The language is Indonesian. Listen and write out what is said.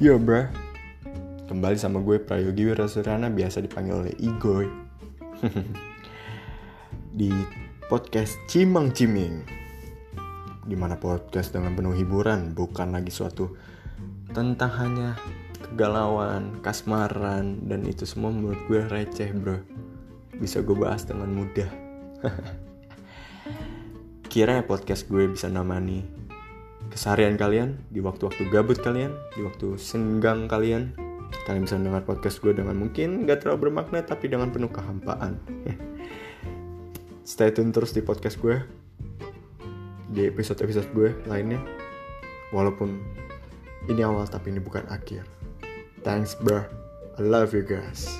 Yo bro. Kembali sama gue Prayogi Wirasurana Biasa dipanggil oleh Igoy. Di podcast Cimang Ciming Di mana podcast dengan penuh hiburan Bukan lagi suatu Tentang hanya kegalauan, kasmaran Dan itu semua menurut gue receh bro. Bisa gue bahas dengan mudah. Kira podcast gue bisa namani keseharian kalian, di waktu-waktu gabut kalian, di waktu senggang kalian. Kalian bisa mendengar podcast gue dengan mungkin gak terlalu bermakna tapi dengan penuh kehampaan. Stay tune terus di podcast gue, di episode-episode gue lainnya. Walaupun ini awal tapi ini bukan akhir. Thanks bro, I love you guys.